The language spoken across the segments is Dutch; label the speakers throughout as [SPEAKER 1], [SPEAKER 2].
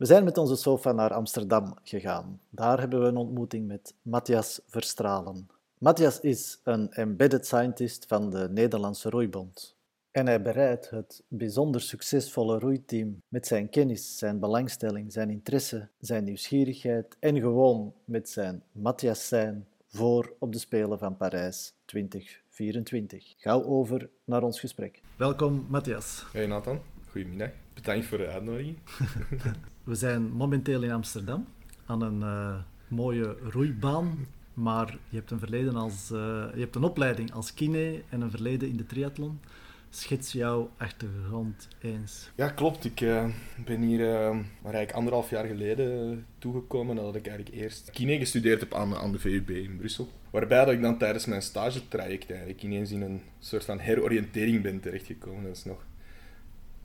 [SPEAKER 1] We zijn met onze sofa naar Amsterdam gegaan. Daar hebben we een ontmoeting met Matthias Verstralen. Matthias is een embedded scientist van de Nederlandse Roeibond. En hij bereidt het bijzonder succesvolle roeiteam met zijn kennis, zijn belangstelling, zijn interesse, zijn nieuwsgierigheid en gewoon met zijn Matthias zijn voor op de Spelen van Parijs 2024. Gauw over naar ons gesprek. Welkom, Matthias.
[SPEAKER 2] Hey Nathan, goedemiddag. Bedankt voor de uitnodiging.
[SPEAKER 1] We zijn momenteel in Amsterdam aan een uh, mooie roeibaan. Maar je hebt een verleden als, uh, je hebt een opleiding als kine en een verleden in de triathlon. Schets jouw achtergrond eens.
[SPEAKER 2] Ja, klopt. Ik uh, ben hier uh, eigenlijk anderhalf jaar geleden toegekomen nadat ik eigenlijk eerst kine gestudeerd heb aan, aan de VUB in Brussel. Waarbij dat ik dan tijdens mijn stagetraject eigenlijk ineens in een soort van heroriëntering ben terechtgekomen. Dat is nog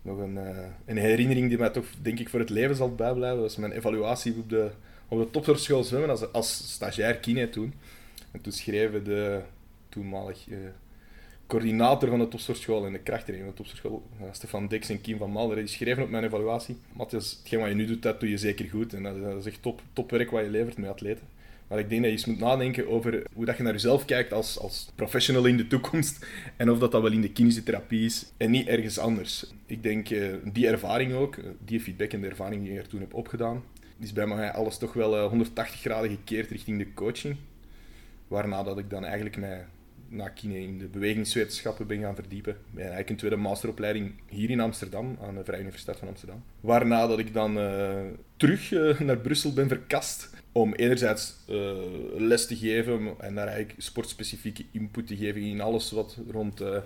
[SPEAKER 2] nog een, uh, een herinnering die mij toch, denk ik, voor het leven zal bijblijven. Dat was mijn evaluatie op de, op de topsportschool zwemmen als, als stagiair kine toen. En toen schreven de toenmalig uh, coördinator van de topsportschool en de krachttrainer van de topsportschool, uh, Stefan Dex en Kim van Malder, die schreven op mijn evaluatie, Matthias, hetgeen wat je nu doet, dat doe je zeker goed. En dat, dat is echt top, top werk wat je levert met atleten. Maar ik denk dat je eens moet nadenken over hoe dat je naar jezelf kijkt als, als professional in de toekomst. En of dat, dat wel in de kinesiotherapie is en niet ergens anders. Ik denk uh, die ervaring ook, die feedback en de ervaring die ik er toen heb opgedaan, is bij mij alles toch wel uh, 180 graden gekeerd richting de coaching. Waarna dat ik dan eigenlijk mij na kine in de bewegingswetenschappen ben gaan verdiepen. Ik eigenlijk een tweede masteropleiding hier in Amsterdam, aan de Vrije Universiteit van Amsterdam. Waarna dat ik dan terug naar Brussel ben verkast om enerzijds uh, les te geven en daar eigenlijk sportspecifieke input te geven in alles wat rond, uh,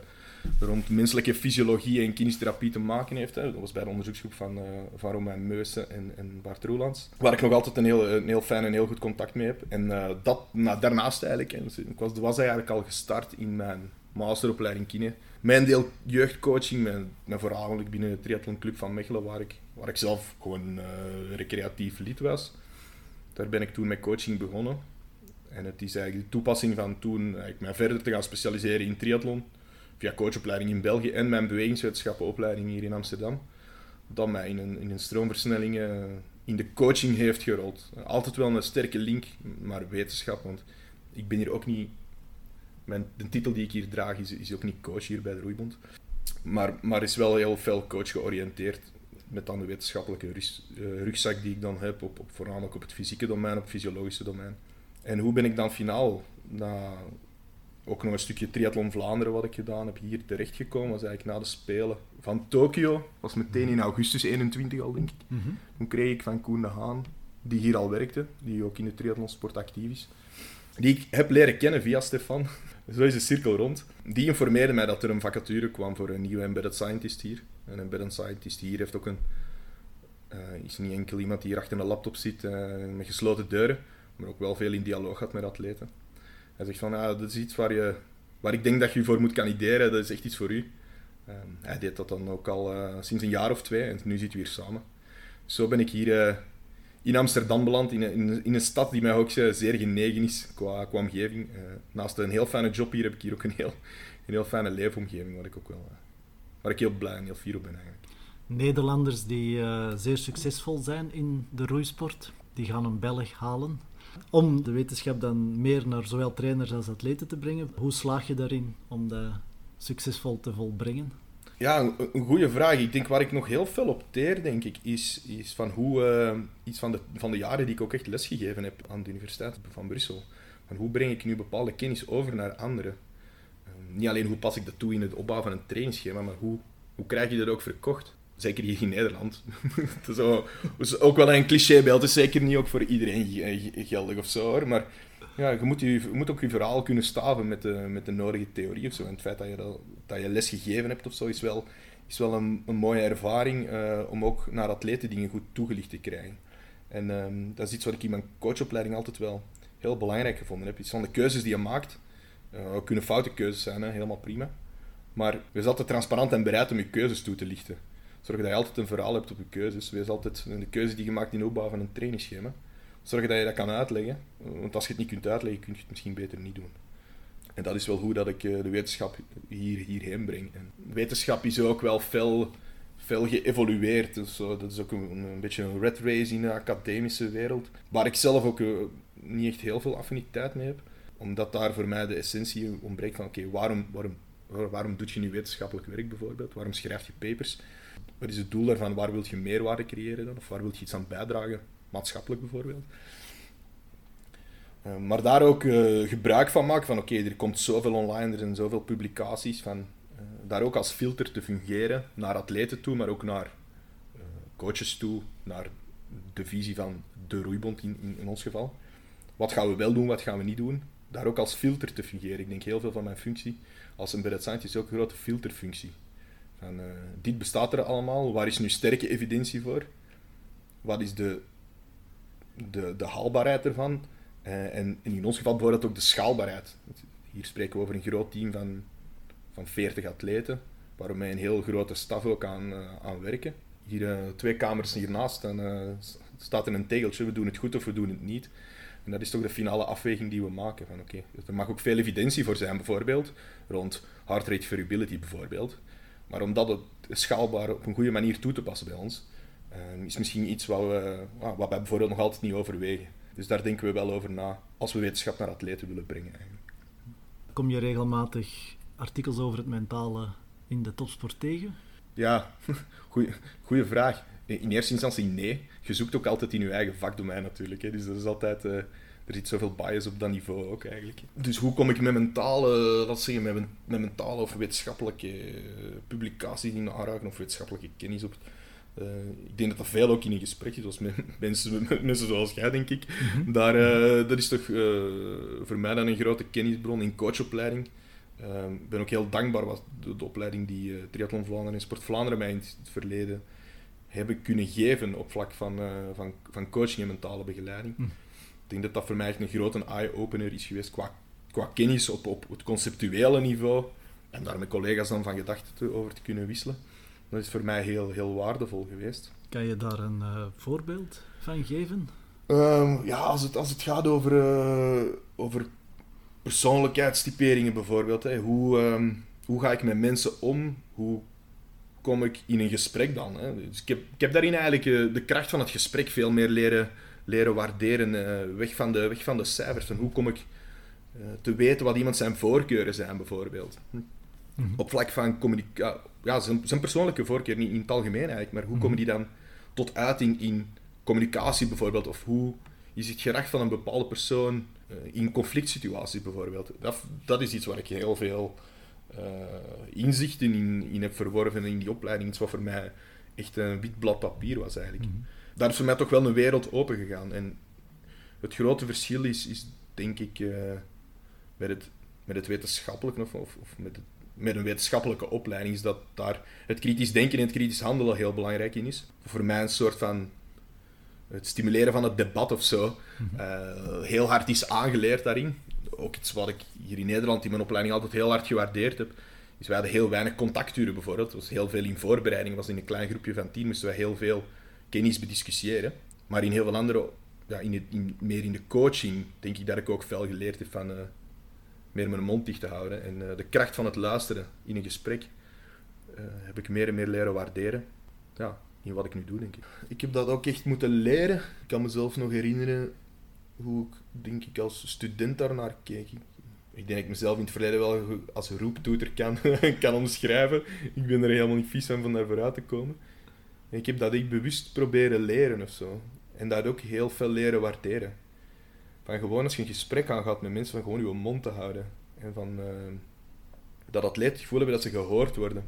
[SPEAKER 2] rond menselijke fysiologie en kinesiotherapie te maken heeft. Hè. Dat was bij de onderzoeksgroep van, uh, van Romain Meusen en, en Bart Roelands, waar ik nog altijd een heel, heel fijn en heel goed contact mee heb. En dat, nou, daarnaast eigenlijk, hè, dus ik was, was eigenlijk al gestart in mijn masteropleiding kine. Mijn deel jeugdcoaching, mijn, mijn voornamelijk binnen de triathlonclub van Mechelen, waar ik, waar ik zelf gewoon recreatief lid was. Daar ben ik toen met coaching begonnen. En het is eigenlijk de toepassing van toen eigenlijk mij verder te gaan specialiseren in triathlon. Via coachopleiding in België en mijn bewegingswetenschappenopleiding hier in Amsterdam. Dat mij in een, in een stroomversnelling uh, in de coaching heeft gerold. Altijd wel een sterke link, maar wetenschap. Want ik ben hier ook niet... Mijn, de titel die ik hier draag is, is ook niet coach hier bij de Roeibond. Maar, maar is wel heel veel coach georiënteerd met dan de wetenschappelijke uh, rugzak die ik dan heb, op, op, voornamelijk op het fysieke domein, op het fysiologische domein. En hoe ben ik dan finaal, na ook nog een stukje triathlon Vlaanderen wat ik gedaan heb, hier terechtgekomen, was eigenlijk na de Spelen van Tokio, was meteen in augustus 21 al denk ik. Mm -hmm. Toen kreeg ik van Koen de Haan, die hier al werkte, die ook in de triathlonsport actief is, die ik heb leren kennen via Stefan. Zo is de cirkel rond. Die informeerde mij dat er een vacature kwam voor een nieuwe embedded scientist hier. Een embedded scientist hier heeft ook een... Uh, is niet enkel iemand die hier achter een laptop zit uh, met gesloten deuren, maar ook wel veel in dialoog gaat met atleten. Hij zegt van, ah, dat is iets waar, je, waar ik denk dat je voor moet kandideren, dat is echt iets voor u. Uh, hij deed dat dan ook al sinds een jaar of twee en nu zitten we hier samen. Zo ben ik hier in Amsterdam beland, in een, in, een stad die mij ook zeer genegen is qua, qua omgeving. Naast een heel fijne job hier heb ik hier ook een heel, een heel fijne leefomgeving, waar ik ook wel waar ik heel blij en heel fier op ben eigenlijk.
[SPEAKER 1] Nederlanders die uh, zeer succesvol zijn in de roeisport, die gaan een Belg halen. Om de wetenschap dan meer naar zowel trainers als atleten te brengen, hoe slaag je daarin om dat succesvol te volbrengen?
[SPEAKER 2] Ja, een, een goede vraag. Ik denk waar ik nog heel veel op teer, denk ik, is, is van hoe uh, iets van de, van de jaren die ik ook echt lesgegeven heb aan de Universiteit van Brussel. Van hoe breng ik nu bepaalde kennis over naar anderen? Niet alleen hoe pas ik dat toe in het opbouwen van een trainingsschema, maar hoe, hoe krijg je dat ook verkocht? Zeker hier in Nederland. dat, is ook, wel een clichébeeld. Is zeker niet ook voor iedereen geldig of zo hoor. Maar ja, je moet, je, moet ook je verhaal kunnen staven met de, met de nodige theorie of zo. En het feit dat je, dat, dat je les gegeven hebt of zo is wel, is wel een, een mooie ervaring uh, om ook naar atleten dingen goed toegelicht te krijgen. En um, dat is iets wat ik in mijn coachopleiding altijd wel heel belangrijk gevonden heb. Iets van de keuzes die je maakt. Uh, kunnen foute keuzes zijn, hè, helemaal prima. Maar wees altijd transparant en bereid om je keuzes toe te lichten. Zorg dat je altijd een verhaal hebt op je keuzes. Wees altijd de keuze die je maakt in opbouw van een trainingsschema zorg dat je dat kan uitleggen. Want als je het niet kunt uitleggen, kun je het misschien beter niet doen. En dat is wel hoe dat ik eh, de wetenschap hier, hierheen breng. En wetenschap is ook wel veel, veel geëvolueerd. Dus, dat is ook een, een, beetje een red race in de academische wereld. Waar ik zelf ook niet echt heel veel affiniteit mee heb. Omdat daar voor mij de essentie ontbreekt van oké, waarom, waarom, waarom doe je nu wetenschappelijk werk bijvoorbeeld? Waarom schrijf je papers? Wat is het doel daarvan? Waar wil je meerwaarde creëren dan? Of waar wil je iets aan bijdragen? Maatschappelijk bijvoorbeeld. Uh, maar daar ook uh, gebruik van maken van oké, er komt zoveel online, er zijn zoveel publicaties, van uh, daar ook als filter te fungeren naar atleten toe, maar ook naar coaches toe, naar de visie van de roeibond in, in, ons geval. Wat gaan we wel doen, wat gaan we niet doen? Daar ook als filter te fungeren. Ik denk heel veel van mijn functie als een scientist is ook een grote filterfunctie. Van, dit bestaat er allemaal, waar is nu sterke evidentie voor? Wat is de, de, de haalbaarheid ervan? Uh, en, in ons geval bijvoorbeeld ook de schaalbaarheid. Hier spreken we over een groot team van, van 40 atleten, waar we met een heel grote staf ook aan, uh, aan werken. Hier twee kamers hiernaast en staat er een tegeltje, we doen het goed of we doen het niet. En dat is toch de finale afweging die we maken. Van, okay, er mag ook veel evidentie voor zijn, bijvoorbeeld, rond heart rate variability bijvoorbeeld. Maar om dat schaalbaar op een goede manier toe te passen bij ons, is misschien iets wat, we, wat wij bijvoorbeeld nog altijd niet overwegen. Dus daar denken we wel over na als we wetenschap naar atleten willen brengen. Eigenlijk.
[SPEAKER 3] Kom je regelmatig artikels over het mentale in de topsport tegen?
[SPEAKER 2] Ja, goede vraag. In eerste instantie nee. Je zoekt ook altijd in je eigen vakdomein natuurlijk. Hè. Dus dat is altijd, uh, er zit zoveel bias op dat niveau ook eigenlijk. Dus hoe kom ik met mentale, laat zeggen, met, met mentale of wetenschappelijke uh, publicaties in aanraken of wetenschappelijke kennis op uh, ik denk dat dat veel ook in een gesprek is, zoals met mensen, mensen zoals jij, denk ik. Mm Daar, uh, dat is toch uh, voor mij dan een grote kennisbron in coachopleiding. Ik ben ook heel dankbaar wat de, de opleiding die Triathlon Vlaanderen en Sport Vlaanderen mij in het verleden hebben kunnen geven op vlak van, van, van coaching en mentale begeleiding. Mm. Ik denk dat dat voor mij echt een grote eye-opener is geweest qua, qua kennis op, op het conceptuele niveau en daar met collega's dan van gedachten over te kunnen wisselen dat is voor mij heel, heel waardevol geweest.
[SPEAKER 3] Kan je daar een uh, voorbeeld van geven?
[SPEAKER 2] Um, ja, als het, als het gaat over, uh, over persoonlijkheidstyperingen bijvoorbeeld. Hè. Hoe, um, hoe ga ik met mensen om? Hoe kom ik in een gesprek dan? Hè? Dus ik, heb, ik heb daarin eigenlijk uh, de kracht van het gesprek veel meer leren, leren waarderen. weg, van de, weg van de cijfers. En hoe kom ik te weten wat iemand zijn voorkeuren zijn bijvoorbeeld. Hm. Mhm. Op vlak van communicatie, ja, zijn, zijn, persoonlijke voorkeur, niet in het algemeen eigenlijk, maar hoe mhm. komen die dan tot uiting in communicatie bijvoorbeeld? Of hoe is het gerecht van een bepaalde persoon in conflict situaties bijvoorbeeld? Dat, dat is iets waar ik heel veel inzichten in, in heb verworven in die opleiding. Iets wat voor mij echt een wit blad papier was eigenlijk. Mm Daar is voor mij toch wel een wereld open gegaan. En het grote verschil is, is denk ik, uh, met, het, met het wetenschappelijke of, of, of met het met een wetenschappelijke opleiding is dat daar het kritisch denken en het kritisch handelen heel belangrijk in is. Voor mij een soort van het stimuleren van het debat of zo mhm. eh, heel hard is aangeleerd daarin. Ook iets wat ik hier in Nederland in mijn opleiding altijd heel hard gewaardeerd heb. Is wij hadden heel weinig contacturen bijvoorbeeld. Het was heel veel in voorbereiding. was in een klein groepje van tien moesten we heel veel kennis bediscussiëren. Maar in heel veel andere, ja, in, meer in de coaching, denk ik dat ik ook veel geleerd heb van... Uh, meer mijn mond dicht te houden. En uh, de kracht van het luisteren in een gesprek uh, heb ik meer en meer leren waarderen. Ja, in wat ik nu doe, denk ik. Ik heb dat ook echt moeten leren. Ik kan mezelf nog herinneren hoe ik, denk ik, als student daarnaar keek. Ik denk dat ik mezelf in het verleden wel als roeptoeter kan, kan omschrijven. Ik ben er helemaal niet vies van van daar vooruit te komen. Ik heb dat ik bewust proberen leren of zo. En dat ook heel veel leren waarderen. Van gewoon als je een gesprek aangaat met mensen, van gewoon je mond te houden. En van uh, dat atleten het gevoel hebben dat ze gehoord worden.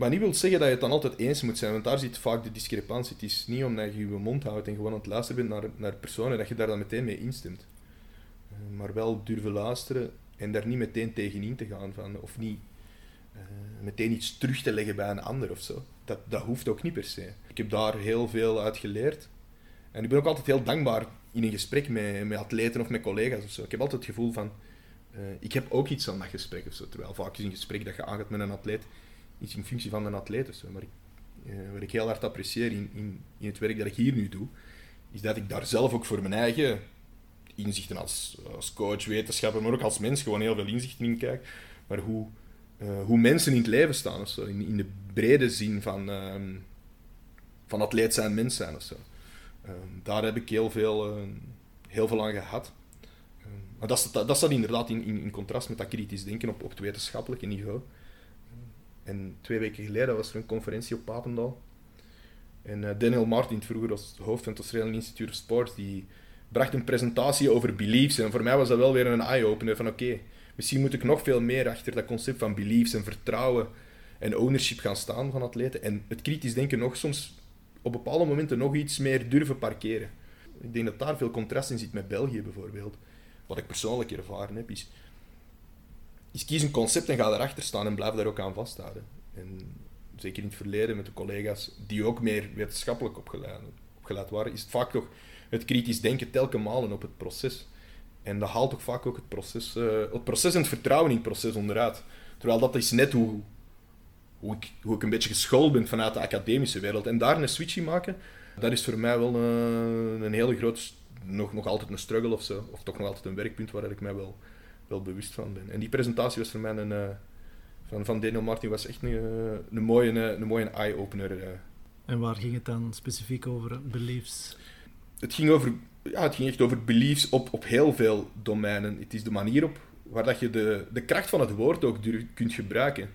[SPEAKER 2] Maar niet wil zeggen dat je het dan altijd eens moet zijn, want daar zit vaak de discrepantie. Het is niet omdat je je mond houdt en gewoon aan het luisteren bent naar, naar personen, dat je daar dan meteen mee instemt. Uh, maar wel durven luisteren en daar niet meteen tegenin te gaan, van, of niet uh, meteen iets terug te leggen bij een ander of zo. Dat, dat hoeft ook niet per se. Ik heb daar heel veel uit geleerd. En ik ben ook altijd heel dankbaar in een gesprek met, met atleten of met collega's of zo. Ik heb altijd het gevoel van, uh, ik heb ook iets aan dat gesprek of zo. Terwijl vaak is een gesprek dat je aangaat met een atleet, iets in functie van een atleet. Maar ik, uh, wat ik heel hard apprecieer in, in, het werk dat ik hier nu doe, is dat ik daar zelf ook voor mijn eigen inzichten als, als coach, wetenschapper, maar ook als mens gewoon heel veel inzichten in kijk. Maar hoe eh, hoe mensen in het leven staan. In, in de brede zin van, ehm, van atleet zijn, mens zijn of zo. Ehm, daar heb ik heel veel, uh, heel veel aan gehad. maar dat, dat, dat staat inderdaad in, in, in, contrast met dat kritisch denken op, op het wetenschappelijke niveau. En twee weken geleden was er een conferentie op Papendal. En uh, Daniel Martin, vroeger als hoofd van het Australian Institute of Sport, die bracht een presentatie over beliefs. En voor mij was dat wel weer een eye-opener van oké, misschien moet ik nog veel meer achter dat concept van beliefs en vertrouwen en ownership gaan staan van atleten. En het kritisch denken nog soms op bepaalde momenten nog iets meer durven parkeren. Ik denk dat daar veel contrast in zit met België bijvoorbeeld. Wat ik persoonlijk ervaren heb, is, is kies een concept en ga erachter staan en blijf daar ook aan vasthouden. En zeker in het verleden met de collega's die ook meer wetenschappelijk opgeleid, opgeleid waren, is het vaak toch het kritisch denken telkens malen op het proces. En dat haalt toch vaak ook het proces, uh, het proces en het vertrouwen in het proces onderuit. Terwijl dat is net hoe, hoe, ik, hoe ik een beetje geschoold ben vanuit de academische wereld. En daar een switch in maken, dat is voor mij wel een, een hele groot, nog, nog altijd een struggle of zo. Of toch nog altijd een werkpunt waar ik mij wel, wel bewust van ben. En die presentatie was voor mij een, uh, van, van Daniel Martin was echt een, eh, een mooie, een, een mooie eye-opener.
[SPEAKER 1] En waar ging het dan specifiek over, beliefs?
[SPEAKER 2] Het ging, over, ja, het ging echt over beliefs op, op heel veel domeinen. Het is de manier op waar dat je de, de kracht van het woord ook kunt gebruiken.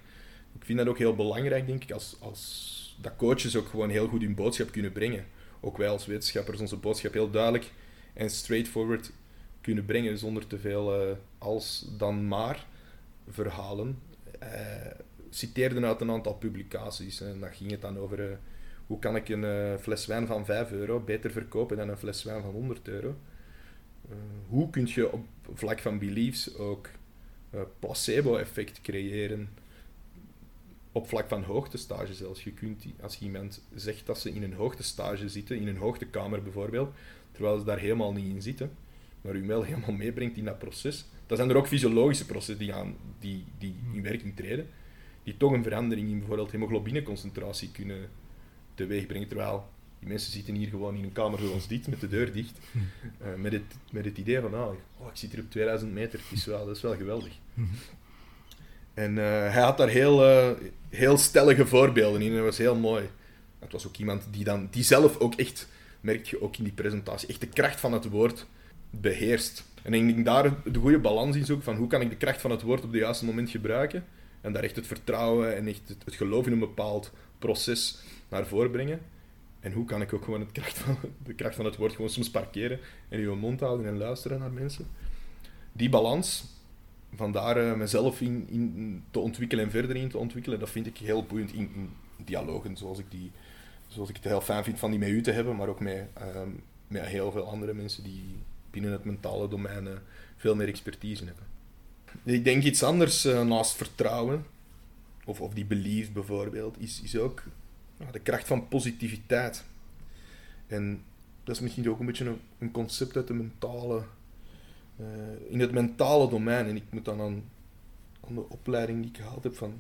[SPEAKER 2] Ik vind dat ook heel belangrijk, denk ik, als, als dat coaches ook gewoon heel goed hun boodschap kunnen brengen. Ook wij als wetenschappers onze boodschap heel duidelijk en straightforward kunnen brengen, zonder te veel uh, als dan maar verhalen. Uh, citeerden uit een aantal publicaties. En dan ging het dan over uh, hoe kan ik een fles wijn van 5 euro beter verkopen dan een fles wijn van 100 euro. hoe kun je op vlak van beliefs ook placebo-effect creëren op vlak van hoogtestage zelfs. Je kunt, als iemand zegt dat ze in een hoogtestage zitten, in een hoogtekamer bijvoorbeeld, terwijl ze daar helemaal niet in zitten, maar u wel helemaal meebrengt in dat proces. Dan zijn er ook fysiologische processen die, aan, die, die in werking treden, die toch een verandering in bijvoorbeeld hemoglobineconcentratie kunnen teweegbrengen. Terwijl die mensen zitten hier gewoon in een kamer zoals dit, met de deur dicht, uh, met, het, met het idee van, ah, oh, ik zit hier op 2000 meter, het is wel, dat is wel geweldig. En uh, hij had daar heel, uh, heel stellige voorbeelden in en dat was heel mooi. Het was ook iemand die, dan, die zelf ook echt, merk je ook in die presentatie, echt de kracht van het woord beheerst. En ik denk daar de goede balans in zoek van hoe kan ik de kracht van het woord op het juiste moment gebruiken. En daar echt het vertrouwen en echt het, geloof in een bepaald proces naar voren brengen. En hoe kan ik ook gewoon het kracht van, de kracht van het woord gewoon soms parkeren en je mond houden en luisteren naar mensen. Die balans, vandaar uh, mezelf in, in, te ontwikkelen en verder in te ontwikkelen, dat vind ik heel boeiend in, dialogen, zoals ik, die, zoals ik het heel fijn vind van die met u te hebben, maar ook met, uh, met heel veel andere mensen die binnen het mentale domein veel meer expertise hebben. Ik denk iets anders uh, naast vertrouwen, of, of die belief bijvoorbeeld, is, is ook de kracht van positiviteit. En dat is misschien ook een beetje een, een concept uit de mentale uh, in het mentale domein. En ik moet dan aan, aan, de opleiding die ik gehaald heb van,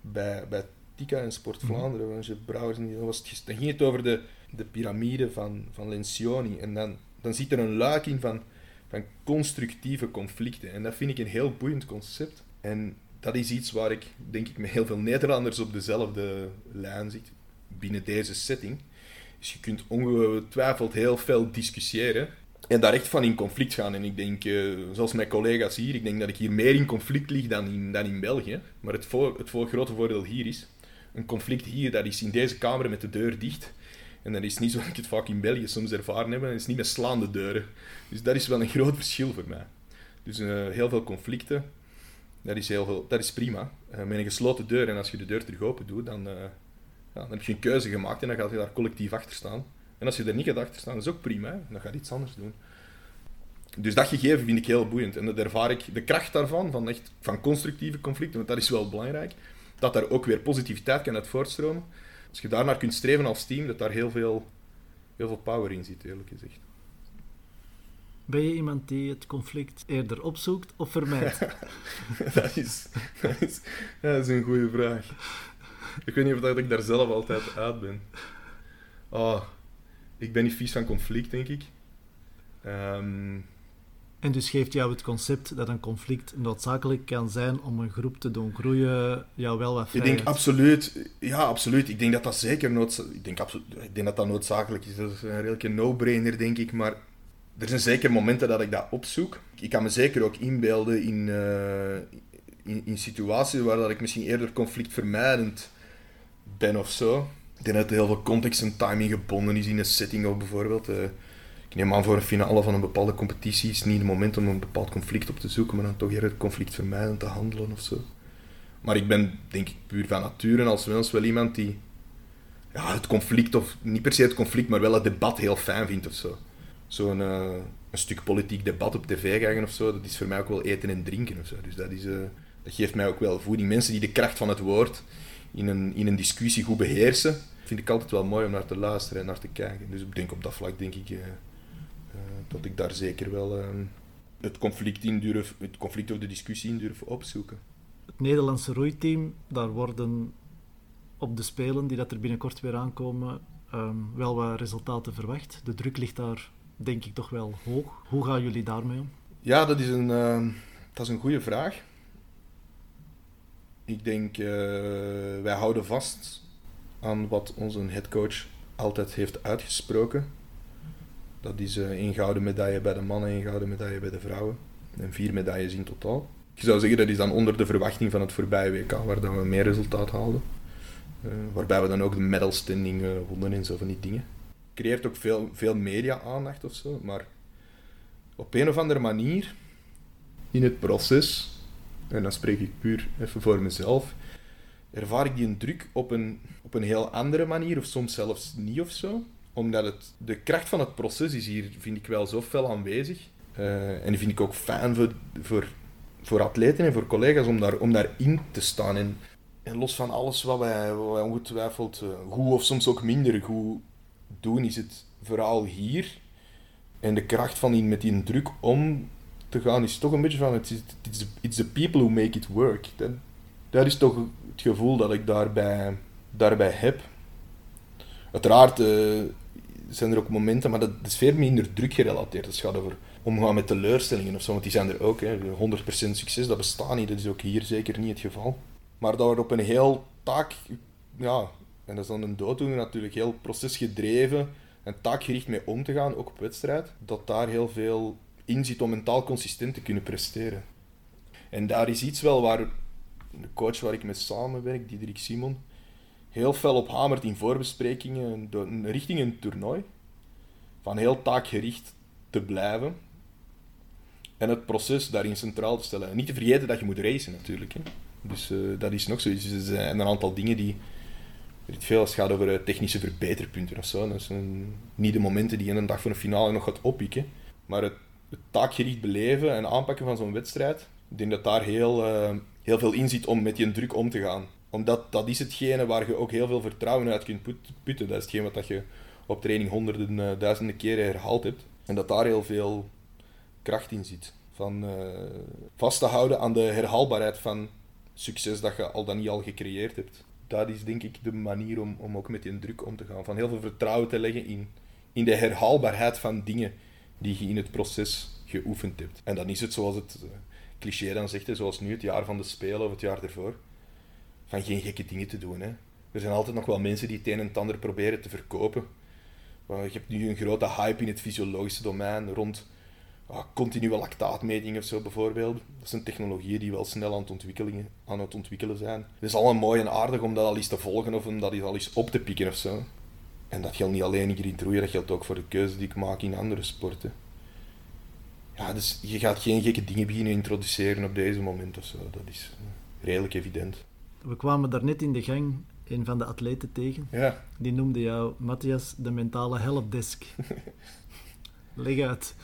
[SPEAKER 2] bij, bij Tika en Sport mhm. Vlaanderen, mm -hmm. Brouwers, was het, dan ging het over de, de piramide van, van Lencioni. En dan, dan zit er een luik in van, van constructieve conflicten. En dat vind ik een heel boeiend concept. En dat is iets waar ik, denk ik, met heel veel Nederlanders op dezelfde lijn zit binnen deze setting. Dus je kunt ongetwijfeld heel veel discussiëren en daar echt van in conflict gaan. En ik denk, uh, zoals mijn collega's hier, ik denk dat ik hier meer in conflict lig dan in, dan in België. Maar het, voor, het voor, grote voordeel hier is, een conflict hier, dat is in deze kamer met de deur dicht. En dat is niet zoals ik het vaak in België soms ervaren heb, dat is niet met slaande deuren. Dus dat is wel een groot verschil voor mij. Dus uh, heel veel conflicten, dat is, heel veel, dat is prima. Uh, met een gesloten deur, en als je de deur terug open doet, dan, ja, dan heb je een keuze gemaakt en dan gaat je daar collectief achter staan. En als je er niet gaat achter staan, is ook prima. Dan ga je iets anders doen. Dus dat gegeven vind ik heel boeiend. En dat ervaar ik, de kracht daarvan, van, echt, van constructieve conflicten, want dat is wel belangrijk, dat daar ook weer positiviteit kan uit voortstromen. Als je daarnaar kunt streven als team, dat daar heel veel, heel veel power in zit, eerlijk gezegd.
[SPEAKER 1] Ben je iemand die het conflict eerder opzoekt of vermijdt?
[SPEAKER 2] dat, is, dat, is, dat is een goede vraag. Ik weet niet of ik daar zelf altijd uit ben. Oh, ik ben niet vies van conflict, denk ik. Um,
[SPEAKER 1] En dus geeft jou het concept dat een conflict noodzakelijk kan zijn om een groep te doen groeien, jou wel wat
[SPEAKER 2] Ik
[SPEAKER 1] vrijheid?
[SPEAKER 2] denk absoluut, ja, absoluut. Ik denk dat dat zeker noodzakelijk ik denk absoluut, ik denk dat dat noodzakelijk is. Dat is een redelijke no-brainer, denk ik. Maar er zijn zeker momenten dat ik dat opzoek. Ik kan me zeker ook inbeelden in, eh, in, in situaties waar dat ik misschien eerder conflictvermijdend ben of zo. Ik denk dat er heel veel context en timing gebonden is in een setting ook bijvoorbeeld. Eh, ik neem aan voor een finale van een bepaalde competitie is niet het moment om een bepaald conflict op te zoeken, maar dan toch eerder conflictvermijdend te handelen of zo. Maar ik ben, denk ik, puur van nature als mens wel iemand die ja, het conflict, of niet per se het conflict, maar wel het debat heel fijn vindt of zo. Zo'n eh, een stuk politiek debat op tv krijgen of zo, dat is voor mij ook wel eten en drinken of zo. Dus dat, is, eh, dat geeft mij ook wel voeding. Mensen die de kracht van het woord in een, in een discussie goed beheersen, vind ik altijd wel mooi om naar te luisteren en naar te kijken. Dus ik denk op dat vlak denk ik eh, dat ik daar zeker wel eh, het conflict in durf, het conflict of de discussie in durf opzoeken.
[SPEAKER 1] Het Nederlandse roeiteam, daar worden op de Spelen die dat er binnenkort weer aankomen, ehm, wel wat resultaten verwacht. De druk ligt daar, denk ik, toch wel hoog. Hoe gaan jullie daarmee om?
[SPEAKER 2] Ja, dat is een, eh, dat is een goede vraag. Ik denk, eh, wij houden vast aan wat onze headcoach altijd heeft uitgesproken. Dat is eh één gouden medaille bij de mannen, één gouden medaille bij de vrouwen. En vier medailles in totaal. Ik zou zeggen, dat is dan onder de verwachting van het voorbije WK, waar dat we meer resultaat haalden. Eh, waarbij we dan ook de medal standing eh, wonnen en zo van die dingen. Creëert ook veel, veel media-aandacht of zo, maar op een of andere manier in het proces, en dan spreek ik puur even voor mezelf, ervaar ik die druk op een, op een heel andere manier, of soms zelfs niet of zo. Omdat het, de kracht van het proces is hier, vind ik wel zo fel aanwezig. Eh, en die vind ik ook fijn voor, voor, voor atleten en voor collega's om, daar, om daarin te staan. En, en los van alles wat wij, wat wij ongetwijfeld eh, goed of soms ook minder goed doen, is het vooral hier en de kracht van met die druk om te gaan is toch een beetje van, it's, it's, it's the people who make it work. Dat, dat is toch het gevoel dat ik daarbij, daarbij heb. Uiteraard eh, zijn er ook momenten, maar dat is veel minder druk gerelateerd. Het gaat over omgaan met teleurstellingen of zo, want die zijn er ook. Hè. 100% succes, dat bestaat niet. Dat is ook hier zeker niet het geval. Maar dat we op een heel taak, ja, en dat is dan een dooddoener natuurlijk, heel procesgedreven en taakgericht mee om te gaan, ook op wedstrijd, dat daar heel veel in zit om mentaal consistent te kunnen presteren. En daar is iets wel waar de coach waar ik mee samenwerk, Diederik Simon, heel fel op hamert in voorbesprekingen richting een toernooi. Van heel taakgericht te blijven. En het proces daarin centraal te stellen. En niet te vergeten dat je moet racen natuurlijk. Hè. Dus eh, dat is nog zoiets. Dus er zijn een aantal dingen die... weet veel, als het gaat over eh, technische verbeterpunten of zo. Dat zijn niet de momenten die je een dag voor een finale nog gaat oppikken. Maar het, het taakgericht beleven en aanpakken van zo'n wedstrijd, ik denk dat daar heel, eh, heel veel in zit om met die druk om te gaan. Omdat dat is hetgene waar je ook heel veel vertrouwen uit kunt put- putten. Dat is hetgeen wat je op training honderden, eh, duizenden keren herhaald hebt. En dat daar heel veel kracht in zit. Van eh, vast te houden aan de herhaalbaarheid van succes dat je al dan niet al gecreëerd hebt. Dat is denk ik de manier om, om ook met die druk om te gaan. Van heel veel vertrouwen te leggen in, in de herhaalbaarheid van dingen die je in het proces geoefend hebt. En dan is het zoals het eh, cliché dan zegt, zoals nu het jaar van de Spelen of het jaar ervoor, van geen gekke dingen te doen. Hè. Er zijn altijd nog wel mensen die het een en ander proberen te verkopen. Maar je hebt nu een grote hype in het fysiologische domein rond ah, continue lactaatmeting of zo bijvoorbeeld. Dat zijn technologieën die wel snel aan het, ontwikkelen, aan het ontwikkelen zijn. Het is allemaal mooi en aardig om dat al eens te volgen of om dat al eens op te pikken of zo. En dat geldt niet alleen in roeien, dat geldt ook voor de keuze die ik maak in andere sporten. Ja, dus je gaat geen gekke dingen beginnen introduceren op deze moment of zo. Dat is eh, redelijk evident.
[SPEAKER 1] We kwamen daarnet in de gang een van de atleten tegen.
[SPEAKER 2] Ja,
[SPEAKER 1] Die noemde jou, Matthias, de mentale helpdesk. Leg uit.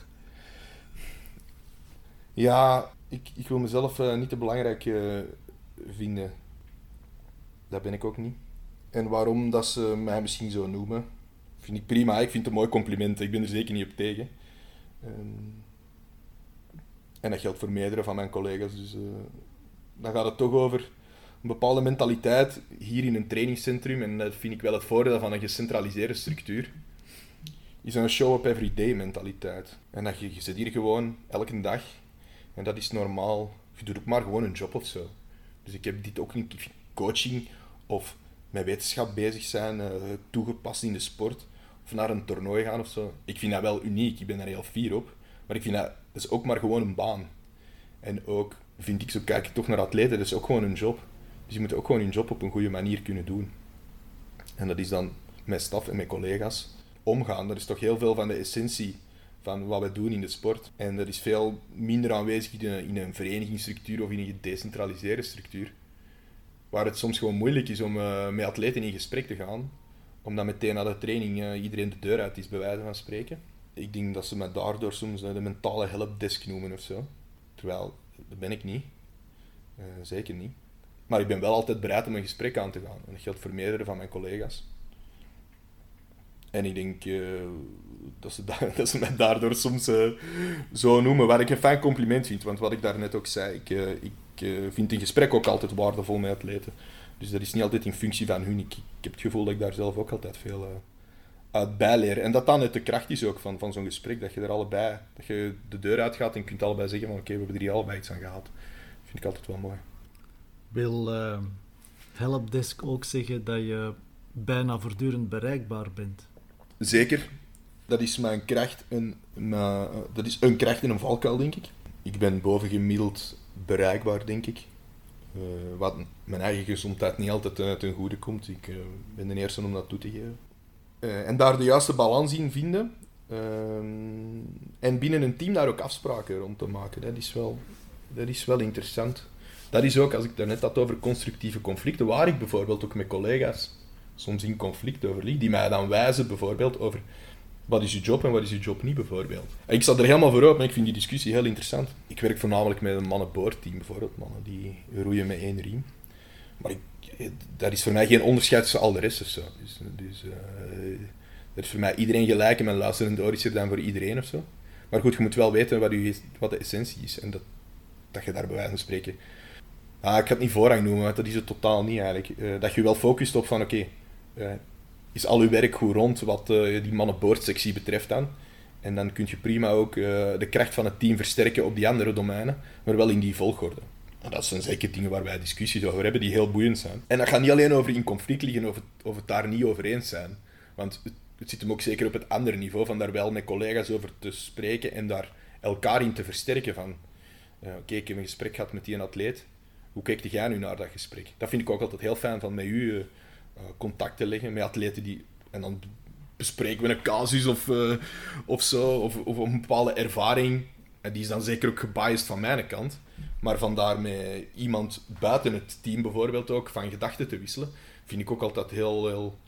[SPEAKER 2] ja ik, ik wil mezelf eh, niet te belangrijk eh, vinden. Dat ben ik ook niet. En waarom dat ze mij misschien zo noemen, vind ik prima. Ik vind het een mooi compliment. Ik ben er zeker niet op tegen. Ehm, en dat geldt voor meerdere van mijn collega's. Dus eh, dan gaat het toch over een bepaalde mentaliteit hier in een trainingscentrum. En dat vind ik wel het voordeel van een gecentraliseerde structuur. is een show-up everyday mentaliteit. En dat je, zit hier gewoon elke dag. En dat is normaal. Je doet ook maar gewoon een job of zo. Dus ik heb dit ook niet coaching of met wetenschap bezig zijn, uh, toegepast in de sport. Of naar een toernooi gaan of zo. Ik vind dat wel uniek. Ik ben daar heel fier op. Maar ik vind dat, dat is ook maar gewoon een baan. En ook vind ik, zo kijk ik toch naar atleten, dat is ook gewoon een job. Dus je moet ook gewoon je job op een goede manier kunnen doen. En dat is dan met staf en met collega's omgaan. Dat is toch heel veel van de essentie van wat we doen in de sport. En dat is veel minder aanwezig in een, in een verenigingsstructuur of in een gedecentraliseerde structuur. Waar het soms gewoon moeilijk is om uh, met atleten in gesprek te gaan, omdat meteen na de training uh, iedereen de deur uit is, bij wijze van spreken. Ik denk dat ze me daardoor soms uh, de mentale helpdesk noemen of zo. Terwijl, dat ben ik niet. zeker niet. Maar ik ben wel altijd bereid om een gesprek aan te gaan. En dat geldt voor meerdere van mijn collega's. En ik denk uh, dat, ze dat ze mij daardoor soms uh, zo noemen, waar ik een fijn compliment vind. Want wat ik daarnet ook zei, ik, uh, ik vind een gesprek ook altijd waardevol met atleten. Dus dat is niet altijd in functie van hun. Ik, heb het gevoel dat ik daar zelf ook altijd veel uit bijleer. En dat dan uit de kracht is ook van, van zo'n gesprek, dat je er allebei, dat je de deur uitgaat en kunt allebei zeggen van oké, we hebben er hier allebei iets aan gehad. Dat vind ik altijd wel mooi.
[SPEAKER 1] Wil Helpdesk ook zeggen dat je bijna voortdurend bereikbaar bent?
[SPEAKER 2] Zeker. Dat is mijn kracht en mijn, dat is een kracht en een valkuil, denk ik. Ik ben bovengemiddeld bereikbaar, denk ik. Uh, wat mijn eigen gezondheid niet altijd uh, ten goede komt. Ik uh, ben de eerste om dat toe te geven. en daar de juiste balans in vinden. en binnen een team daar ook afspraken rond te maken. Dat is wel, dat is wel interessant. Dat is ook, als ik daarnet had over constructieve conflicten, waar ik bijvoorbeeld ook met collega's soms in conflict over ligt, die mij dan wijzen bijvoorbeeld over wat is je job en wat is je job niet bijvoorbeeld. ik sta er helemaal voor op, maar ik vind die discussie heel interessant. Ik werk voornamelijk met een mannenboordteam bijvoorbeeld, mannen die roeien met één riem. Maar ik, dat is voor mij geen onderscheid tussen al de rest of zo. Dus, dus uh, dat is voor mij iedereen gelijk en mijn luisterende oor is er dan voor iedereen of zo. Maar goed, je moet wel weten wat, wat de essentie is en dat, dat je daar bij wijze van spreken... Ah, ik ga het niet voorrang noemen, want dat is het totaal niet eigenlijk. Uh, dat je wel focust op van oké, uh, is al uw werk goed rond wat uh, die mannenboordsectie betreft dan. En dan kun je prima ook de kracht van het team versterken op die andere domeinen, maar wel in die volgorde. Dat zijn zeker dingen waar wij discussies over hebben die heel boeiend zijn. En dat gaat niet alleen over in conflict liggen of het, daar niet over eens zijn. Want het, zit hem ook zeker op het andere niveau, van daar wel met collega's over te spreken en daar elkaar in te versterken. Van, oké, ik heb een gesprek gehad met die atleet. Hoe kijkt jij nu naar dat gesprek? Dat vind ik ook altijd heel fijn van met u uh, contact te leggen met atleten die... En dan bespreken we een casus of, uh, of zo, of, of een bepaalde ervaring. En die is dan zeker ook gebiased van mijn kant. Maar van daarmee iemand buiten het team bijvoorbeeld ook van gedachten te wisselen, vind ik ook altijd heel, heel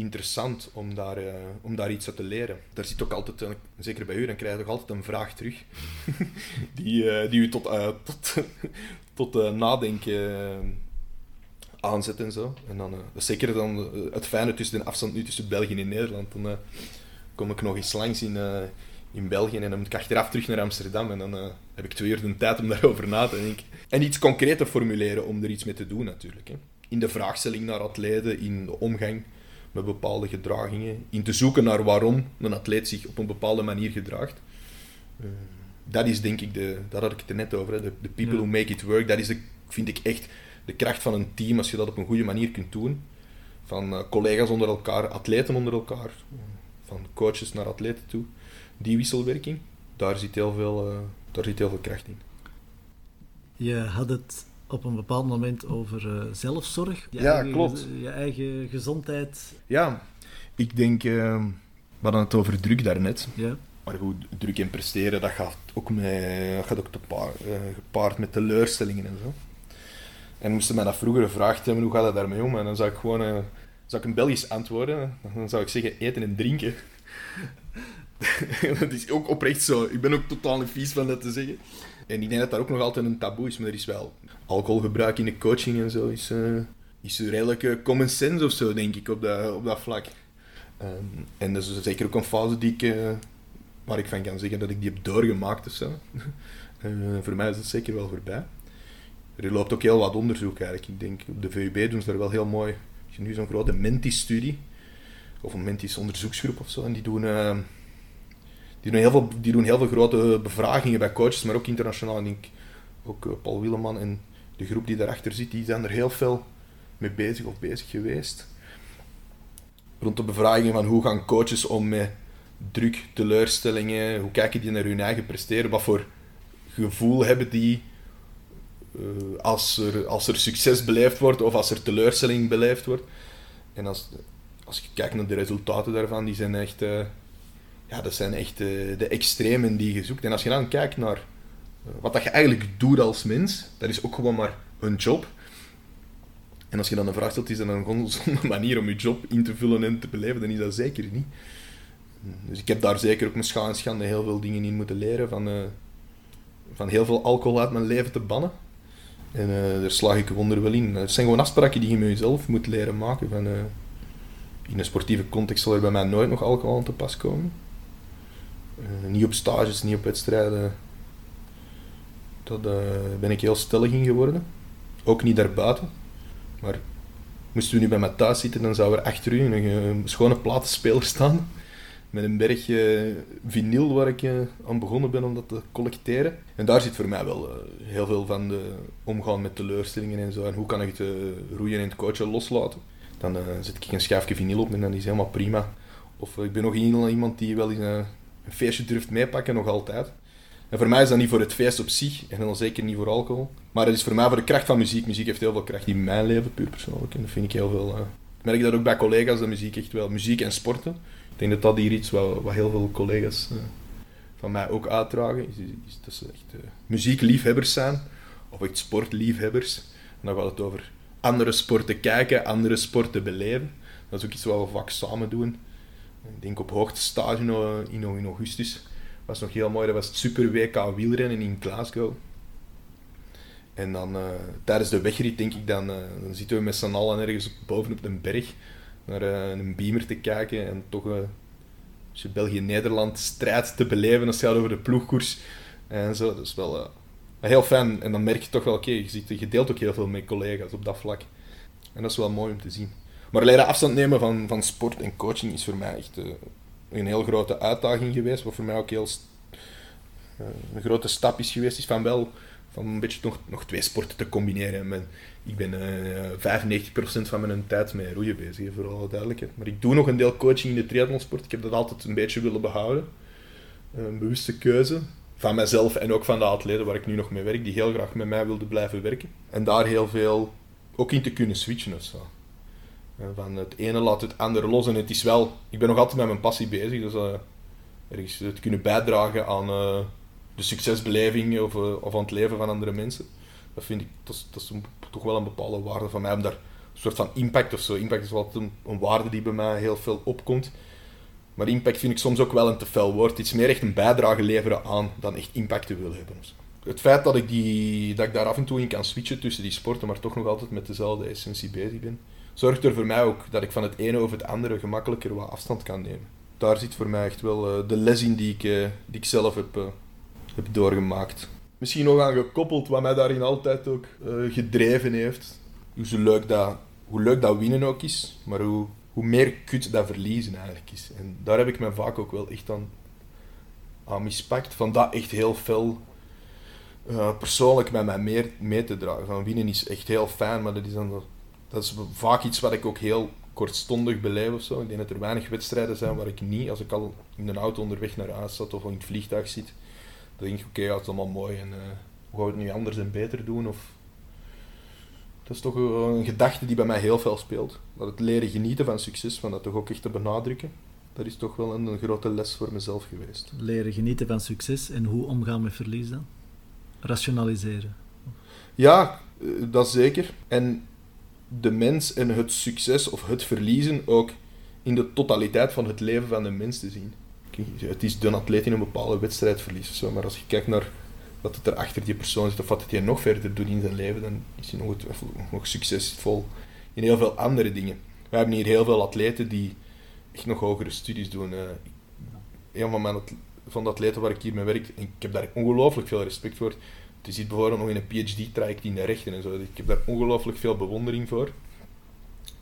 [SPEAKER 2] interessant om daar, uh, om daar iets uit te leren. Daar zit ook altijd, zeker bij u, dan krijg je toch altijd een vraag terug die, uh, die u tot, tot, tot nadenken aanzet en zo. En dan, zeker dan het fijne tussen de afstand nu tussen België en Nederland. Dan kom ik nog eens langs in, in België en dan moet ik achteraf terug naar Amsterdam. En dan heb ik twee uur de tijd om daarover na te denken. En iets concreter formuleren om er iets mee te doen natuurlijk. Hè. In de vraagstelling naar atleten, in de omgang met bepaalde gedragingen. In te zoeken naar waarom een atleet zich op een bepaalde manier gedraagt. dat is denk ik, de, daar had ik het er net over, de, de people who make it work. Dat is de, vind ik echt de kracht van een team, als je dat op een goede manier kunt doen. Van uh, collega's onder elkaar, atleten onder elkaar, van coaches naar atleten toe. Die wisselwerking, daar zit heel veel, uh, daar zit heel veel kracht in.
[SPEAKER 1] Je had het op een bepaald moment over uh, zelfzorg.
[SPEAKER 2] Je ja, eigen, klopt.
[SPEAKER 1] Je eigen gezondheid.
[SPEAKER 2] Ja, ik denk, we hadden het over druk daarnet. Ja. Maar goed, druk en presteren, dat gaat ook, met, gaat ook gepaard met teleurstellingen en zo. En moesten mij dat vroeger gevraagd hebben, hoe gaat het daarmee om? En dan zou ik gewoon zou ik een Belgisch antwoorden. Dan zou ik zeggen, eten en drinken. dat is ook oprecht zo. Ik ben ook totaal niet vies van dat te zeggen. En ik denk dat daar ook nog altijd een taboe is, maar er is wel alcoholgebruik in de coaching en zo. Is, uh, is redelijk uh, common sense of zo, denk ik, op dat, op dat vlak. Um, en dat is zeker ook een fase die ik, uh, waar ik van kan zeggen dat ik die heb doorgemaakt of voor mij is het zeker wel voorbij er loopt ook heel wat onderzoek eigenlijk. Ik denk, op de VUB doen ze daar wel heel mooi. Als je nu zo'n grote Menti-studie, of een mentis onderzoeksgroep of zo. En die doen, die, doen heel veel, die doen heel veel grote bevragingen bij coaches, maar ook internationaal. Ik denk ook Paul Willeman en de groep die daarachter zit, die zijn er heel veel mee bezig of bezig geweest. Rond de bevragingen van hoe gaan coaches om met druk, teleurstellingen, hoe kijken die naar hun eigen presteren, wat voor gevoel hebben die uh, als, er, als er succes beleefd wordt of als er teleurstelling beleefd wordt. En als, als je kijkt naar de resultaten daarvan, die zijn echt, uh, ja, dat zijn echt uh, de extremen die je zoekt. En als je dan kijkt naar wat dat je eigenlijk doet als mens, dat is ook gewoon maar een job. En als je dan een vraag stelt, is dat een gezonde manier om je job in te vullen en te beleven, dan is dat zeker niet. Dus ik heb daar zeker ook mijn schaal en schande heel veel dingen in moeten leren. Van, uh, van heel veel alcohol uit mijn leven te bannen. En uh, daar slaag ik wonder wel in. Het zijn gewoon afspraken die je met jezelf moet leren maken. Van, uh, in een sportieve context zal er bij mij nooit nog alcohol aan te pas komen. niet op stages, niet op wedstrijden. Daar ben ik heel stellig in geworden. Ook niet daarbuiten. Maar moesten we nu bij mij thuis zitten, dan zou er achter u een, schone platenspeler staan. Met een bergje vinyl waar ik aan begonnen ben om dat te collecteren. En daar zit voor mij wel uh, heel veel van de omgaan met teleurstellingen en zo. En hoe kan ik het roeien en het coachen loslaten. Dan zet ik een schijfje vinyl op en dan is helemaal prima. Of ik ben nog iemand die wel in een feestje durft meepakken, nog altijd. En voor mij is dat niet voor het feest op zich, en dan zeker niet voor alcohol. Maar het is voor mij voor de kracht van muziek. Muziek heeft heel veel kracht in mijn leven, puur persoonlijk. En dat vind ik heel veel... Uh... Ik merk dat ook bij collega's, dat muziek echt wel... Muziek en sporten. Ik denk dat dat hier iets wat, wat heel veel collega's uh, van mij ook uitdragen. Is, is dat ze echt uh, muziekliefhebbers zijn. Of echt sportliefhebbers. En dan gaat het over andere sporten kijken, andere sporten beleven. Dat is ook iets wat we vaak samen doen. Ik denk op hoogtestage in, in augustus was nog heel mooi. Dat was het Super WK wielrennen in Glasgow. En dan uh, tijdens de wegrit denk ik, dan, uh, dan zitten we met z'n allen ergens bovenop een berg naar uh, een beamer te kijken en toch als je België-Nederland strijd te beleven als het gaat over de ploegkoers en zo. Dat is wel heel fijn. En dan merk je toch wel, oké, je, je deelt ook heel veel met collega's op dat vlak. En dat is wel mooi om te zien. Maar leren afstand nemen van, van sport en coaching is voor mij echt een heel grote uitdaging geweest, wat voor mij ook heel uh, een grote stap is geweest, is van wel van een beetje nog, nog twee sporten te combineren. Ik ben uh, 95% van mijn tijd met roeien bezig, voor alle. Maar ik doe nog een deel coaching in de triathlonsport. Ik heb dat altijd een beetje willen behouden. Een bewuste keuze van mezelf en ook van de atleten waar ik nu nog mee werk, die heel graag met mij wilden blijven werken. En daar heel veel ook in te kunnen switchen of zo. Van het ene laat het andere los. En het is wel, ik ben nog altijd met mijn passie bezig. Dus uh, ergens het kunnen bijdragen aan uh, de succesbeleving of, of aan het leven van andere mensen. Dat vind ik, dat is, dat is toch wel een bepaalde waarde van mij. Om daar een soort van impact of zo. Impact is wel een, een waarde die bij mij heel veel opkomt. Maar impact vind ik soms ook wel een te fel woord. Iets meer echt een bijdrage leveren aan dan echt impact te willen hebben. Het feit dat ik, die, dat ik daar af en toe in kan switchen tussen die sporten, maar toch nog altijd met dezelfde essentie bezig ben, zorgt er voor mij ook dat ik van het ene over het andere gemakkelijker wat afstand kan nemen. Daar zit voor mij echt wel uh, de les in die ik, uh, die ik zelf heb, uh, heb doorgemaakt. Misschien nog aan gekoppeld, wat mij daarin altijd ook gedreven heeft. Hoe leuk, dat, hoe leuk dat winnen ook is, maar hoe, hoe meer kut dat verliezen eigenlijk is. En daar heb ik me vaak ook wel echt aan, aan mispakt. Van dat echt heel fel persoonlijk met mij meer mee te dragen. Van winnen is echt heel fijn, maar dat is dan dat is vaak iets wat ik ook heel kortstondig beleef of zo. Ik denk dat er weinig wedstrijden zijn waar ik niet, als ik al in een auto onderweg naar huis zat of in het vliegtuig zit, dan denk ik, oké, het is allemaal mooi en uh, hoe gaan we het nu anders en beter doen? Of... Dat is toch een gedachte die bij mij heel veel speelt. Dat het leren genieten van succes, van dat toch ook echt te benadrukken, dat is toch wel een, een grote les voor mezelf geweest.
[SPEAKER 1] Leren genieten van succes en hoe omgaan met verlies dan? Rationaliseren.
[SPEAKER 2] Ja, eh, dat zeker. En de mens en het succes of het verliezen ook in de totaliteit van het leven van de mens te zien. Het is de atleet in een bepaalde wedstrijd verliest, zo, maar als je kijkt naar wat het er achter die persoon zit of wat hij nog verder doet in zijn leven, dan is hij nog, succesvol in heel veel andere dingen. We hebben hier heel veel atleten die nog hogere studies doen. Uh, een van, mijn, van de atleten waar ik hier mee werk, ik heb daar ongelooflijk veel respect voor, je ziet bijvoorbeeld nog in een PhD-traject in de rechten en zo. Ik heb daar ongelooflijk veel bewondering voor.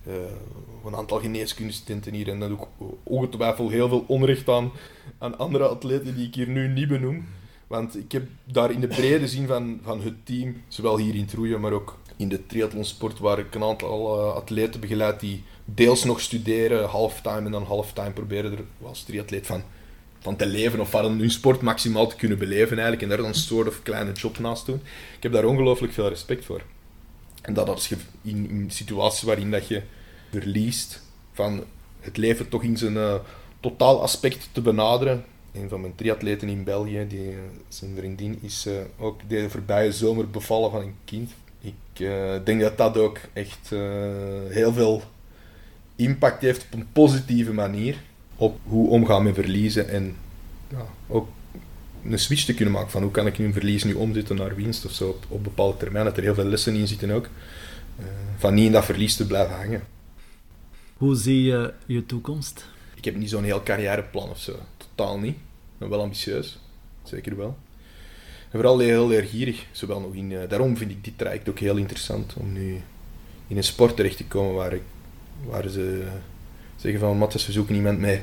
[SPEAKER 2] uh, een aantal geneeskundestudenten hier. En dat ook ongetwijfeld heel veel onrecht aan, aan andere atleten die ik hier nu niet benoem. Want ik heb daar in de brede zin van, van het team, zowel hier in het roeien, maar ook in de triathlonsport, waar ik een aantal uh, atleten begeleid die deels nog studeren, halftime en dan halftime proberen er als triatleet van, van te leven of van hun sport maximaal te kunnen beleven eigenlijk en daar dan een soort of kleine job naast doen. Ik heb daar ongelooflijk veel respect voor. En dat als je in, in situaties waarin dat je verliest van het leven toch in zijn uh, totaal aspect te benaderen. Een van mijn triatleten in België, die, zijn vriendin, is uh, ook de voorbije zomer bevallen van een kind. Ik denk dat dat ook echt heel veel impact heeft op een positieve manier op hoe omgaan met verliezen en ja, ook een switch te kunnen maken van hoe kan ik nu een verlies nu omzetten naar winst of zo op, op bepaalde termijn. Dat er heel veel lessen in zitten ook. Uh, van niet in dat verlies te blijven hangen.
[SPEAKER 1] Hoe zie je je toekomst?
[SPEAKER 2] Ik heb niet zo'n heel carrièreplan of zo. Totaal niet. Maar wel ambitieus. Zeker wel. En vooral heel leergierig. Zowel nog in, uh, daarom vind ik dit traject ook heel interessant. Om nu in een sport terecht te komen waar, ik, waar ze zeggen van Matthias, we zoeken iemand met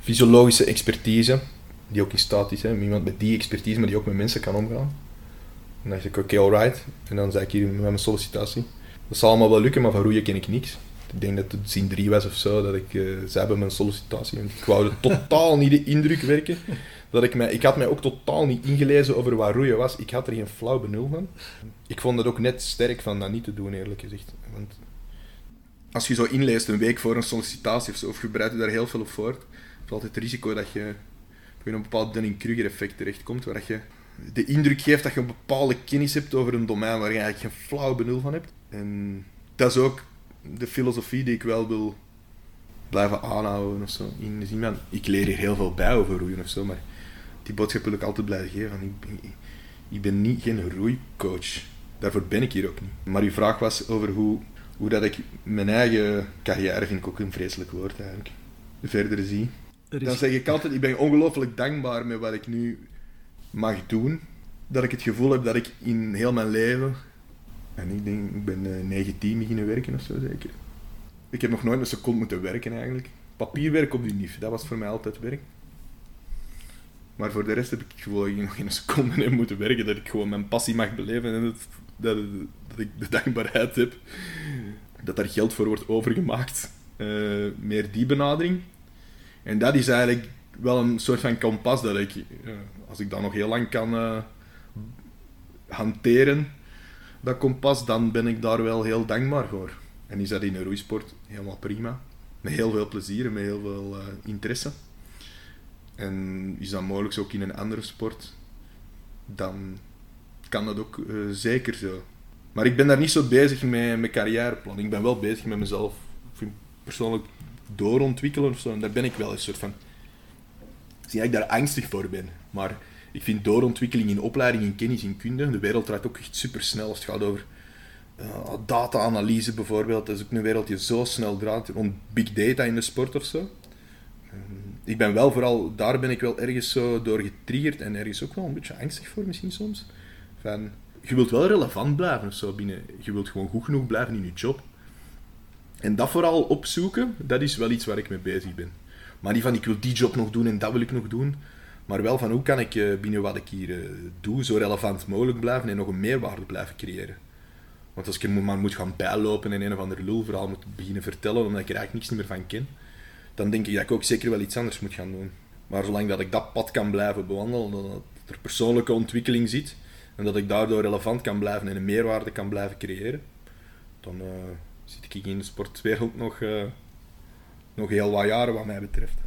[SPEAKER 2] fysiologische expertise. Die ook in staat is. Hè. Iemand met die expertise, maar die ook met mensen kan omgaan. En dan dacht ik, oké, okay, alright. En dan zei ik hier met mijn sollicitatie. Dat zal allemaal wel lukken, maar van roeien ken ik niks. Ik denk dat het zin drie was of zo, dat ik uh, zei bij mijn sollicitatie. Ik wou totaal niet de indruk werken. Dat ik, mij, ik had mij ook totaal niet ingelezen over wat roeien was. Ik had er geen flauw benul van. Ik vond het ook net sterk van dat niet te doen, eerlijk gezegd. Want als je zo inleest een week voor een sollicitatie of zo, of je je daar heel veel op voor, is altijd het risico dat je in een bepaald Dunning-Kruger effect terechtkomt, waar je de indruk geeft dat je een bepaalde kennis hebt over een domein waar je eigenlijk geen flauw benul van hebt. En dat is ook de filosofie die ik wel wil blijven aanhouden of zo. In de zin van, ik leer hier heel veel bij over roeien of zo, maar die boodschap wil ik altijd blijven geven. Ik ben, ik ben niet geen roeicoach. Daarvoor ben ik hier ook niet. Maar uw vraag was over hoe, hoe dat ik mijn eigen carrière, vind ik ook een vreselijk woord eigenlijk, verder zie. Dan zeg ik altijd, ik ben ongelooflijk dankbaar met wat ik nu mag doen. Dat ik het gevoel heb dat ik in heel mijn leven en ik denk, ik ben uh, 19 beginnen werken of zo zeker. Ik heb nog nooit een seconde moeten werken eigenlijk. Papierwerk op die NIF, dat was voor mij altijd werk. Maar voor de rest heb ik het gevoel dat ik nog geen seconde heb moeten werken. Dat ik gewoon mijn passie mag beleven en dat, dat, dat ik de dankbaarheid heb dat daar geld voor wordt overgemaakt. Uh, meer die benadering. En dat is eigenlijk wel een soort van kompas dat ik, uh, als ik dat nog heel lang kan uh, hanteren, dat kompas, dan ben ik daar wel heel dankbaar voor. En is dat in een roeisport helemaal prima. Met heel veel plezier en met heel veel interesse. En is dat mogelijk ook in een andere sport, dan kan dat ook uh, zeker zo. Maar ik ben daar niet zo bezig met mijn carrièreplan. Ik ben wel bezig met mezelf persoonlijk doorontwikkelen of zo. En daar ben ik wel een soort van. Zie dat ik daar angstig voor ben. Maar ik vind doorontwikkeling in opleiding, in kennis, in kunde, de wereld draait ook echt super snel als het gaat over uh, data-analyse bijvoorbeeld. Dat is ook een wereld die zo snel draait, rond big data in de sport of zo. Uh, ik ben wel vooral, daar ben ik wel ergens zo door getriggerd en ergens ook wel een beetje angstig voor misschien soms. Van, je wilt wel relevant blijven of zo binnen. Je wilt gewoon goed genoeg blijven in je job. En dat vooral opzoeken, dat is wel iets waar ik mee bezig ben. Maar niet van ik wil die job nog doen en dat wil ik nog doen. Maar wel van hoe kan ik eh, binnen wat ik hier eh, doe zo relevant mogelijk blijven en nog een meerwaarde blijven creëren. Want als ik maar moet gaan bijlopen en een of ander lulverhaal moet beginnen vertellen omdat ik er eigenlijk niks meer van ken, dan denk ik dat ik ook zeker wel iets anders moet gaan doen. Maar zolang dat ik dat pad kan blijven bewandelen, dat er persoonlijke ontwikkeling zit en dat ik daardoor relevant kan blijven en een meerwaarde kan blijven creëren, dan uh, zit ik in de sportwereld nog, nog heel wat jaren wat mij betreft.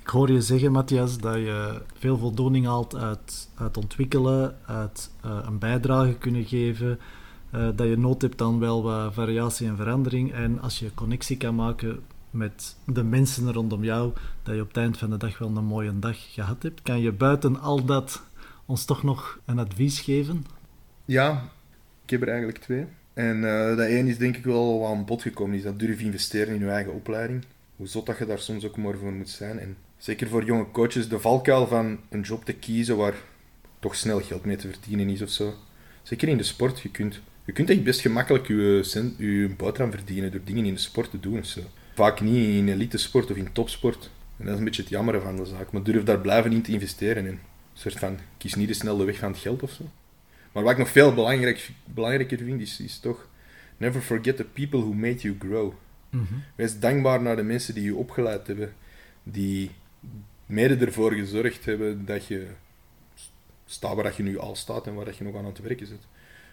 [SPEAKER 1] Ik hoor je zeggen, Matthias, dat je veel voldoening haalt uit, uit ontwikkelen, uit uh, een bijdrage kunnen geven, dat je nood hebt aan wel wat variatie en verandering. En als je connectie kan maken met de mensen rondom jou, dat je op het eind van de dag wel een mooie dag gehad hebt. Kan je buiten al dat ons toch nog een advies geven?
[SPEAKER 2] Ja, ik heb er eigenlijk twee. En uh, dat één is denk ik wel aan bod gekomen, is dat durf investeren in je eigen opleiding. Hoe zot dat je daar soms ook maar voor moet zijn. En zeker voor jonge coaches, de valkuil van een job te kiezen waar toch snel geld mee te verdienen is of zo. Zeker in de sport, je kunt Je kunt echt best gemakkelijk je, cent, je verdienen door dingen in de sport te doen. Zo. Vaak niet in elite sport of in topsport. En dat is een beetje het jammer van de zaak. Maar durf daar blijven in te investeren. In. Een soort van, kies niet de snelle weg van het geld of zo. Maar wat ik nog veel belangrijk, belangrijker vind, is, is toch... Never forget the people who made you grow. Wees dankbaar naar de mensen die je opgeleid hebben. Die mede ervoor gezorgd hebben dat je staat waar je nu al staat en waar je nog aan het werken zit.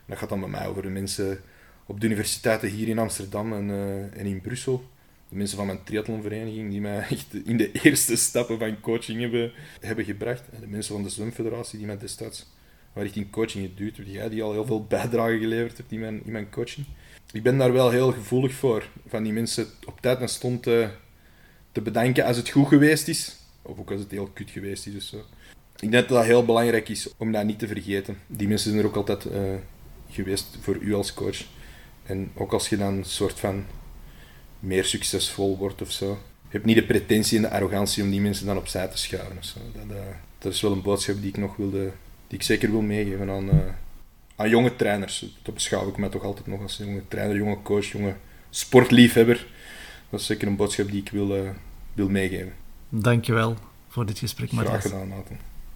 [SPEAKER 2] dat gaat dan bij mij over de mensen op de universiteiten hier in Amsterdam en, uh, en in Brussel. De mensen van mijn triathlonvereniging die mij echt in de eerste stappen van coaching hebben, hebben gebracht. De mensen van de zwemfederatie die mij destijds waar richting coaching geduwd hebt. Jij die al heel veel bijdrage geleverd hebt in mijn, in mijn coaching. Ik ben daar wel heel gevoelig voor. Van die mensen op tijd en stond te, te bedanken als het goed geweest is. Of ook als het heel kut geweest is. Dus zo. Ik denk dat dat heel belangrijk is om dat niet te vergeten. Die mensen zijn er ook altijd uh, geweest voor u als coach. En ook als je dan een soort van meer succesvol wordt of zo. Je hebt niet de pretentie en de arrogantie om die mensen dan opzij te schuiven. Of zo. Dat, uh, dat is wel een boodschap die ik nog wilde, die ik zeker wil meegeven aan, uh, aan jonge trainers. Dat beschouw ik mij toch altijd nog als jonge trainer, jonge coach, jonge sportliefhebber. Dat is zeker een boodschap die ik wil, wil meegeven.
[SPEAKER 1] Dankjewel voor dit gesprek,
[SPEAKER 2] Graag gedaan, Nathan.